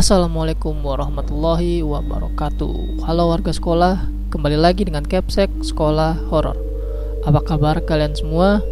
Assalamualaikum warahmatullahi wabarakatuh. Halo warga sekolah Kembali lagi dengan Capsek Sekolah Horor. Apa kabar kalian semua?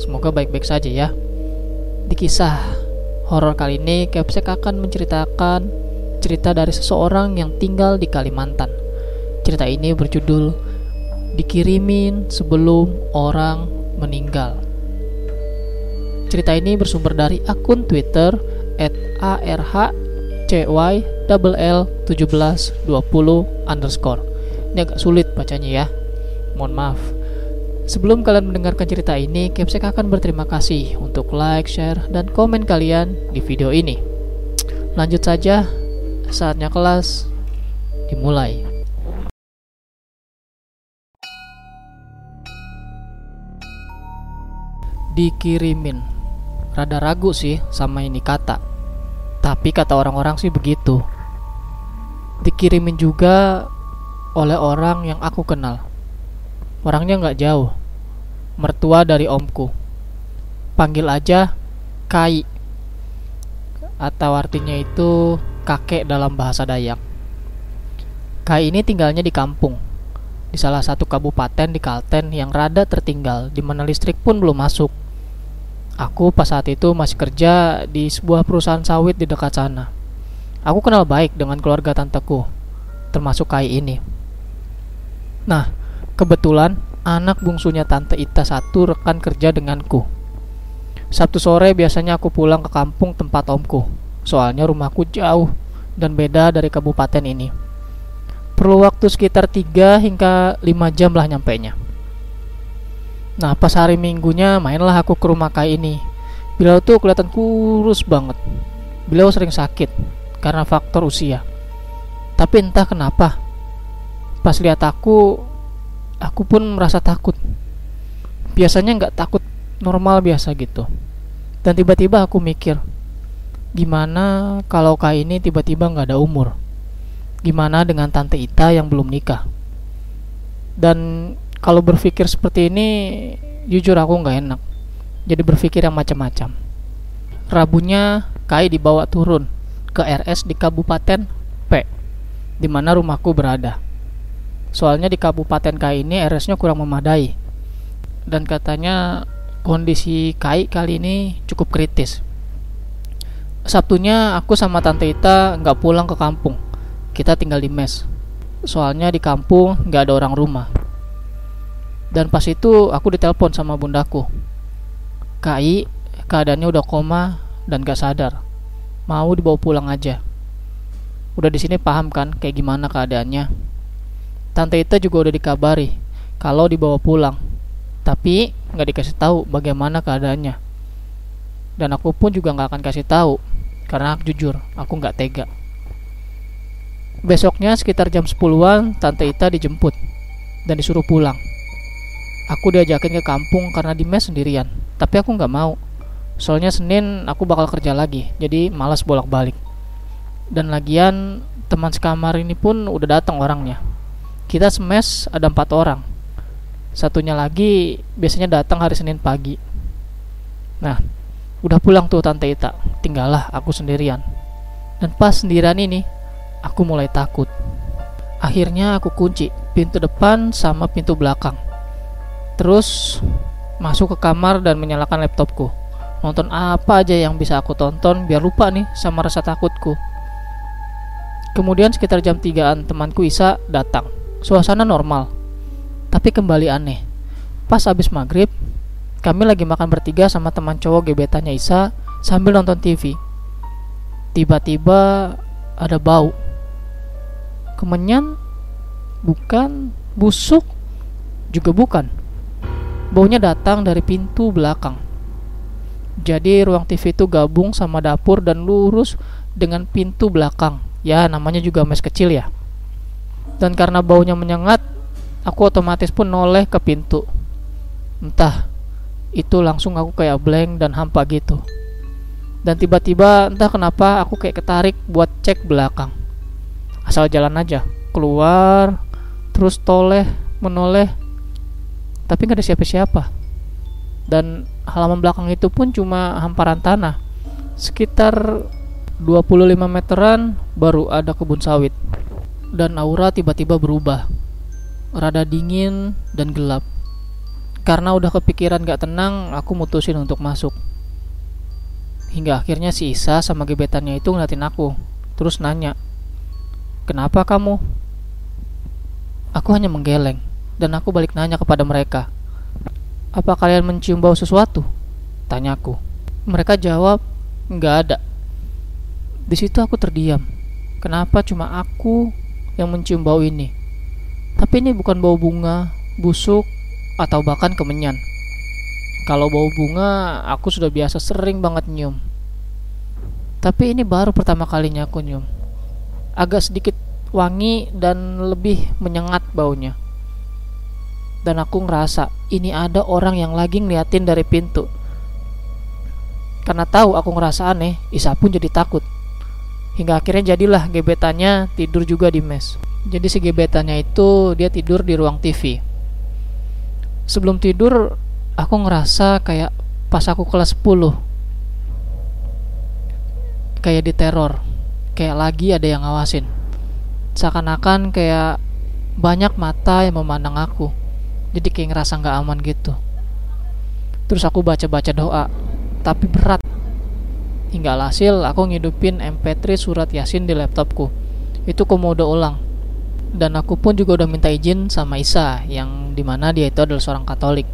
Semoga baik-baik saja ya. Di kisah horor kali ini Capsek akan menceritakan Cerita dari seseorang yang tinggal di Kalimantan. Cerita ini berjudul Dikirimin sebelum orang meninggal. Cerita ini bersumber dari akun Twitter at arhcyll1720 underscore. Ini agak sulit bacanya ya. Mohon maaf. Sebelum kalian mendengarkan cerita ini, Capsek akan berterima kasih untuk like, share, dan komen kalian di video ini. Lanjut saja, saatnya kelas dimulai. Dikirimin. Rada ragu sih sama ini kata Tapi kata orang-orang sih begitu. Dikirimin juga oleh orang yang aku kenal. Orangnya nggak jauh. Mertua dari omku. Panggil aja Kai. Atau artinya itu kakek dalam bahasa Dayak. Kai ini tinggalnya di kampung. Di salah satu kabupaten di Kalten yang rada tertinggal. Di mana listrik pun belum masuk Aku pas saat itu masih kerja di sebuah perusahaan sawit di dekat sana. Aku kenal baik dengan keluarga tanteku, termasuk Kai ini. Nah, kebetulan anak bungsunya tante Ita satu rekan kerja denganku. Sabtu sore biasanya aku pulang ke kampung tempat omku, soalnya rumahku jauh dan beda dari kabupaten ini. Perlu waktu sekitar 3 hingga 5 jam lah nyampainya. Nah pas hari minggunya mainlah aku ke rumah Kai ini. Beliau tuh kelihatan kurus banget. Beliau sering sakit Karena faktor usia. Tapi entah kenapa Pas lihat aku Aku pun merasa takut. Biasanya nggak takut normal biasa gitu. Dan tiba-tiba aku mikir Gimana kalau Kai ini tiba-tiba nggak ada umur? Gimana dengan Tante Ita yang belum nikah? Dan kalau berpikir seperti ini jujur aku nggak enak. Jadi berpikir yang macam-macam. Rabunya Kai dibawa turun ke RS di Kabupaten P di mana rumahku berada. Soalnya di Kabupaten Kai ini RS-nya kurang memadai. Dan katanya kondisi Kai kali ini cukup kritis. Sabtunya aku sama Tante Ita nggak pulang ke kampung. Kita tinggal di mes. Soalnya di kampung nggak ada orang rumah dan pas itu aku ditelepon sama bundaku. Kai, keadaannya udah koma dan gak sadar. Mau dibawa pulang aja. Udah di sini paham kan kayak gimana keadaannya. Tante Ita juga udah dikabari kalau dibawa pulang. Tapi nggak dikasih tahu bagaimana keadaannya. Dan aku pun juga nggak akan kasih tahu karena aku jujur aku nggak tega. Besoknya sekitar jam 10-an Tante Ita dijemput dan disuruh pulang. Aku diajakin ke kampung karena di mes sendirian. Tapi aku nggak mau. Soalnya Senin aku bakal kerja lagi, jadi malas bolak-balik. Dan lagian teman sekamar ini pun udah datang orangnya. Kita semes ada empat orang. Satunya lagi biasanya datang hari Senin pagi. Nah, udah pulang tuh Tante Ita. Tinggallah aku sendirian. Dan pas sendirian ini, aku mulai takut. Akhirnya aku kunci pintu depan sama pintu belakang Terus masuk ke kamar dan menyalakan laptopku. Nonton apa aja yang bisa aku tonton biar lupa nih sama rasa takutku. Kemudian sekitar jam 3an temanku Isa datang. Suasana normal. Tapi kembali aneh. Pas habis maghrib, kami lagi makan bertiga sama teman cowok gebetannya Isa sambil nonton TV. Tiba-tiba ada bau. Kemenyan? Bukan. Busuk? Juga bukan Baunya datang dari pintu belakang. Jadi ruang TV itu gabung sama dapur dan lurus dengan pintu belakang. Ya, namanya juga mes kecil ya. Dan karena baunya menyengat, aku otomatis pun noleh ke pintu. Entah, itu langsung aku kayak blank dan hampa gitu. Dan tiba-tiba entah kenapa aku kayak ketarik buat cek belakang. Asal jalan aja, keluar, terus toleh, menoleh, tapi nggak ada siapa-siapa dan halaman belakang itu pun cuma hamparan tanah sekitar 25 meteran baru ada kebun sawit. Dan aura tiba-tiba berubah. Rada dingin dan gelap. Karena udah kepikiran gak tenang, aku mutusin untuk masuk. Hingga akhirnya si Isa sama gebetannya itu ngeliatin aku. Terus nanya, Kenapa kamu? Aku hanya menggeleng, dan aku balik nanya kepada mereka. Apa kalian mencium bau sesuatu? Tanyaku. Mereka jawab, nggak ada. Di situ aku terdiam. Kenapa cuma aku yang mencium bau ini? Tapi ini bukan bau bunga, busuk, atau bahkan kemenyan. Kalau bau bunga, aku sudah biasa sering banget nyium. Tapi ini baru pertama kalinya aku nyium. Agak sedikit wangi dan lebih menyengat baunya. Dan aku ngerasa ini ada orang yang lagi ngeliatin dari pintu. Karena tahu aku ngerasa aneh, Isa pun jadi takut. Hingga akhirnya jadilah gebetannya tidur juga di mes. Jadi si gebetannya itu dia tidur di ruang TV. Sebelum tidur aku ngerasa kayak pas aku kelas 10 kayak diteror kayak lagi ada yang ngawasin seakan-akan kayak banyak mata yang memandang aku jadi kayak ngerasa nggak aman gitu. Terus aku baca-baca doa tapi berat. Hingga hasil aku ngidupin mp3 surat yasin di laptopku. Itu komodo ulang. Dan aku pun juga udah minta izin sama Isa yang di mana dia itu adalah seorang Katolik.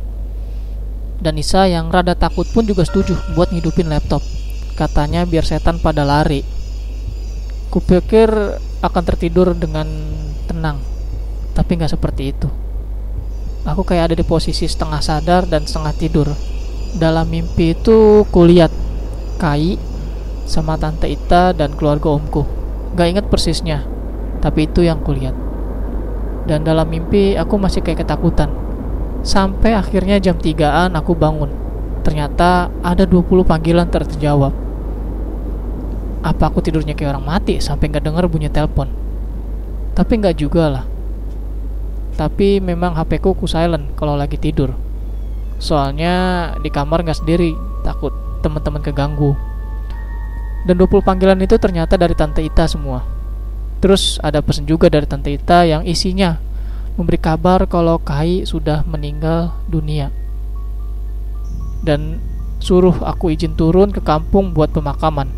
Dan Isa yang rada takut pun juga setuju buat ngidupin laptop. Katanya biar setan pada lari. Kupikir akan tertidur dengan tenang. Tapi nggak seperti itu aku kayak ada di posisi setengah sadar dan setengah tidur. Dalam mimpi itu kulihat Kai sama tante Ita dan keluarga omku. Gak ingat persisnya tapi itu yang kulihat dan dalam mimpi aku masih kayak ketakutan. Sampai akhirnya jam 3an aku bangun. Ternyata ada 20 panggilan terjawab. Apa aku tidurnya kayak orang mati sampai gak denger bunyi telepon? Tapi nggak juga lah tapi memang HP ku ku silent kalau lagi tidur soalnya di kamar nggak sendiri takut teman-teman keganggu dan 20 panggilan itu ternyata dari Tante Ita semua Terus ada pesan juga dari Tante Ita yang isinya memberi kabar kalau Kai sudah meninggal dunia. Dan suruh aku izin turun ke kampung buat pemakaman.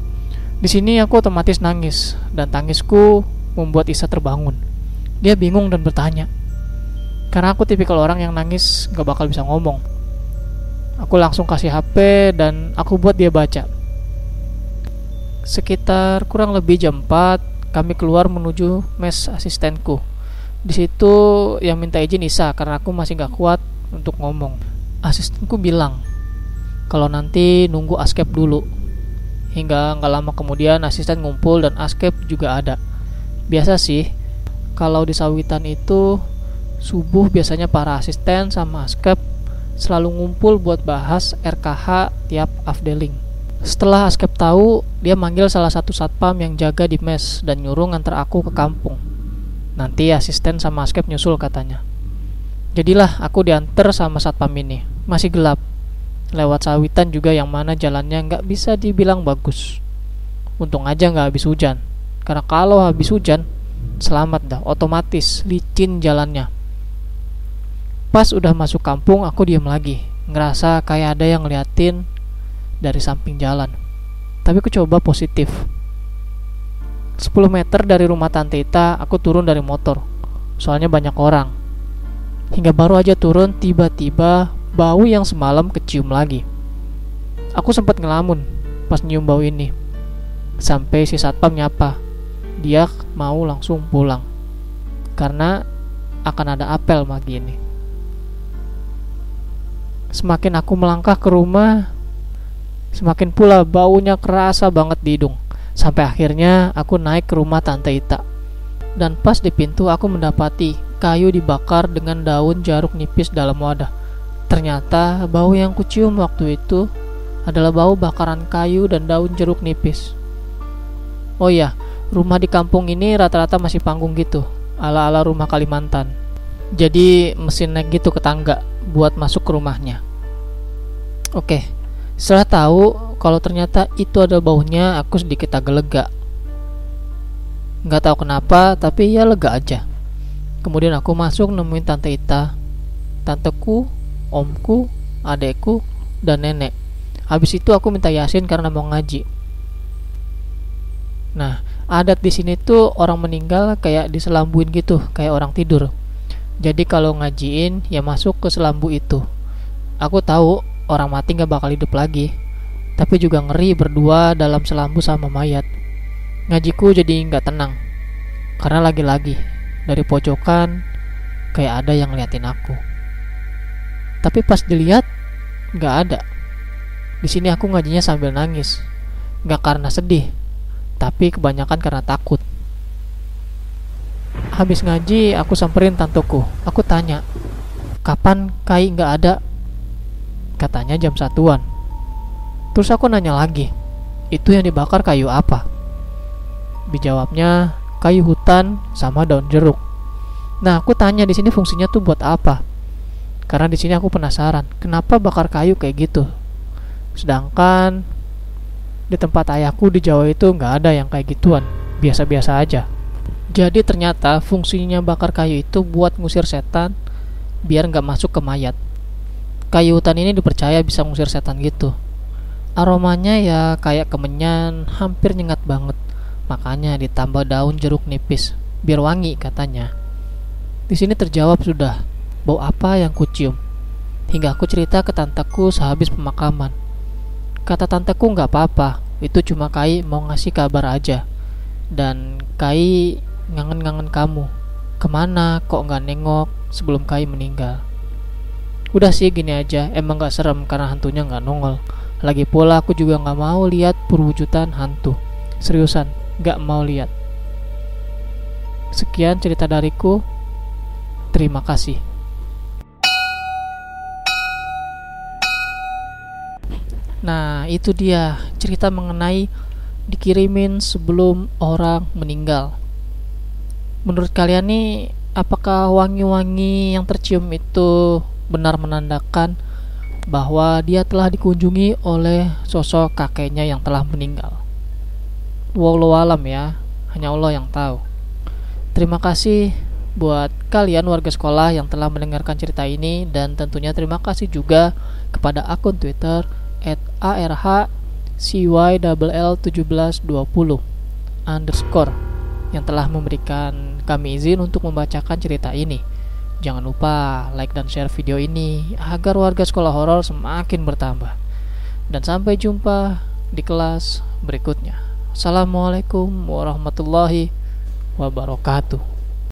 Di sini aku otomatis nangis dan tangisku membuat Isa terbangun. Dia bingung dan bertanya. Karena aku tipikal orang yang nangis gak bakal bisa ngomong. Aku langsung kasih HP dan aku buat dia baca. Sekitar kurang lebih jam 4 kami keluar menuju mes asistenku. Di situ yang minta izin Isa karena aku masih gak kuat untuk ngomong. Asistenku bilang kalau nanti nunggu askep dulu. Hingga nggak lama kemudian asisten ngumpul dan askep juga ada. Biasa sih kalau di sawitan itu subuh biasanya para asisten sama askep selalu ngumpul buat bahas RKH tiap afdeling. Setelah Askep tahu, dia manggil salah satu satpam yang jaga di mes dan nyuruh nganter aku ke kampung. Nanti asisten sama Askep nyusul katanya. Jadilah aku diantar sama satpam ini. Masih gelap. Lewat sawitan juga yang mana jalannya nggak bisa dibilang bagus. Untung aja nggak habis hujan. Karena kalau habis hujan, selamat dah, otomatis licin jalannya. Pas udah masuk kampung, aku diem lagi. Ngerasa kayak ada yang ngeliatin dari samping jalan. Tapi aku coba positif. 10 meter dari rumah Tante Ita, aku turun dari motor. Soalnya banyak orang. Hingga baru aja turun, tiba-tiba bau yang semalam kecium lagi. Aku sempat ngelamun pas nyium bau ini. Sampai si satpam nyapa. Dia mau langsung pulang. Karena akan ada apel pagi ini. Semakin aku melangkah ke rumah, Semakin pula baunya kerasa banget di hidung. Sampai akhirnya aku naik ke rumah Tante Ita. Dan pas di pintu aku mendapati kayu dibakar dengan daun jeruk nipis dalam wadah. Ternyata bau yang kucium waktu itu adalah bau bakaran kayu dan daun jeruk nipis. Oh ya, rumah di kampung ini rata-rata masih panggung gitu, ala-ala rumah Kalimantan. Jadi mesin naik gitu ke tangga buat masuk ke rumahnya. Oke, setelah tahu kalau ternyata itu ada baunya, aku sedikit agak lega. Nggak tahu kenapa, tapi ya lega aja. Kemudian aku masuk nemuin tante Ita, tanteku, omku, adekku, dan nenek. Habis itu aku minta yasin karena mau ngaji. Nah, adat di sini tuh orang meninggal kayak diselambuin gitu, kayak orang tidur. Jadi kalau ngajiin ya masuk ke selambu itu. Aku tahu orang mati nggak bakal hidup lagi, tapi juga ngeri berdua dalam selambu sama mayat. Ngajiku jadi nggak tenang, karena lagi-lagi dari pojokan kayak ada yang ngeliatin aku. Tapi pas dilihat nggak ada. Di sini aku ngajinya sambil nangis, nggak karena sedih, tapi kebanyakan karena takut. Habis ngaji, aku samperin tantoku. Aku tanya, kapan Kai nggak ada? Katanya jam satuan. Terus aku nanya lagi, itu yang dibakar kayu apa? Dijawabnya, kayu hutan sama daun jeruk. Nah, aku tanya di sini fungsinya tuh buat apa? Karena di sini aku penasaran, kenapa bakar kayu kayak gitu? Sedangkan di tempat ayahku di Jawa itu nggak ada yang kayak gituan, biasa-biasa aja. Jadi ternyata fungsinya bakar kayu itu buat ngusir setan biar nggak masuk ke mayat. Kayu hutan ini dipercaya bisa ngusir setan gitu. Aromanya ya kayak kemenyan, hampir nyengat banget. Makanya ditambah daun jeruk nipis biar wangi katanya. Di sini terjawab sudah, bau apa yang kucium? Hingga aku cerita ke tanteku sehabis pemakaman. Kata tanteku nggak apa-apa, itu cuma Kai mau ngasih kabar aja. Dan Kai ngangen-ngangen kamu. Ke mana kok nggak nengok sebelum Kai meninggal? Udah sih gini aja, emang nggak serem karena hantunya nggak nongol. Lagi pula aku juga nggak mau lihat perwujudan hantu. Seriusan, nggak mau lihat. Sekian cerita dariku. Terima kasih. Nah, itu dia cerita mengenai dikirimin sebelum orang meninggal menurut kalian nih apakah wangi-wangi yang tercium itu benar menandakan bahwa dia telah dikunjungi oleh sosok kakeknya yang telah meninggal. Wallahu alam ya, hanya Allah yang tahu. Terima kasih buat kalian warga sekolah yang telah mendengarkan cerita ini dan tentunya terima kasih juga kepada akun Twitter @arhcyll1720 underscore yang telah memberikan kami izin untuk membacakan cerita ini. Jangan lupa like dan share video ini agar warga sekolah horor semakin bertambah. Dan sampai jumpa di kelas berikutnya. Assalamualaikum warahmatullahi wabarakatuh.